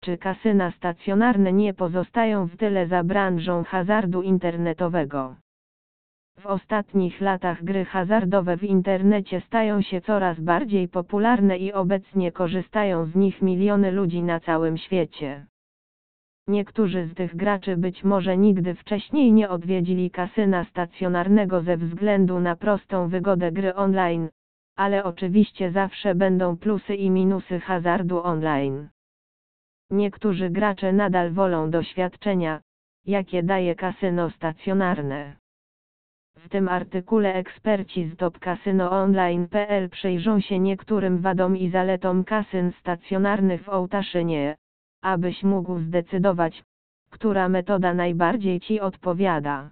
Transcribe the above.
czy kasyna stacjonarne nie pozostają w tyle za branżą hazardu internetowego. W ostatnich latach gry hazardowe w internecie stają się coraz bardziej popularne i obecnie korzystają z nich miliony ludzi na całym świecie. Niektórzy z tych graczy być może nigdy wcześniej nie odwiedzili kasyna stacjonarnego ze względu na prostą wygodę gry online, ale oczywiście zawsze będą plusy i minusy hazardu online. Niektórzy gracze nadal wolą doświadczenia, jakie daje kasyno stacjonarne. W tym artykule eksperci z topkasynoonline.pl przyjrzą się niektórym wadom i zaletom kasyn stacjonarnych w Ołtaszynie, abyś mógł zdecydować, która metoda najbardziej Ci odpowiada.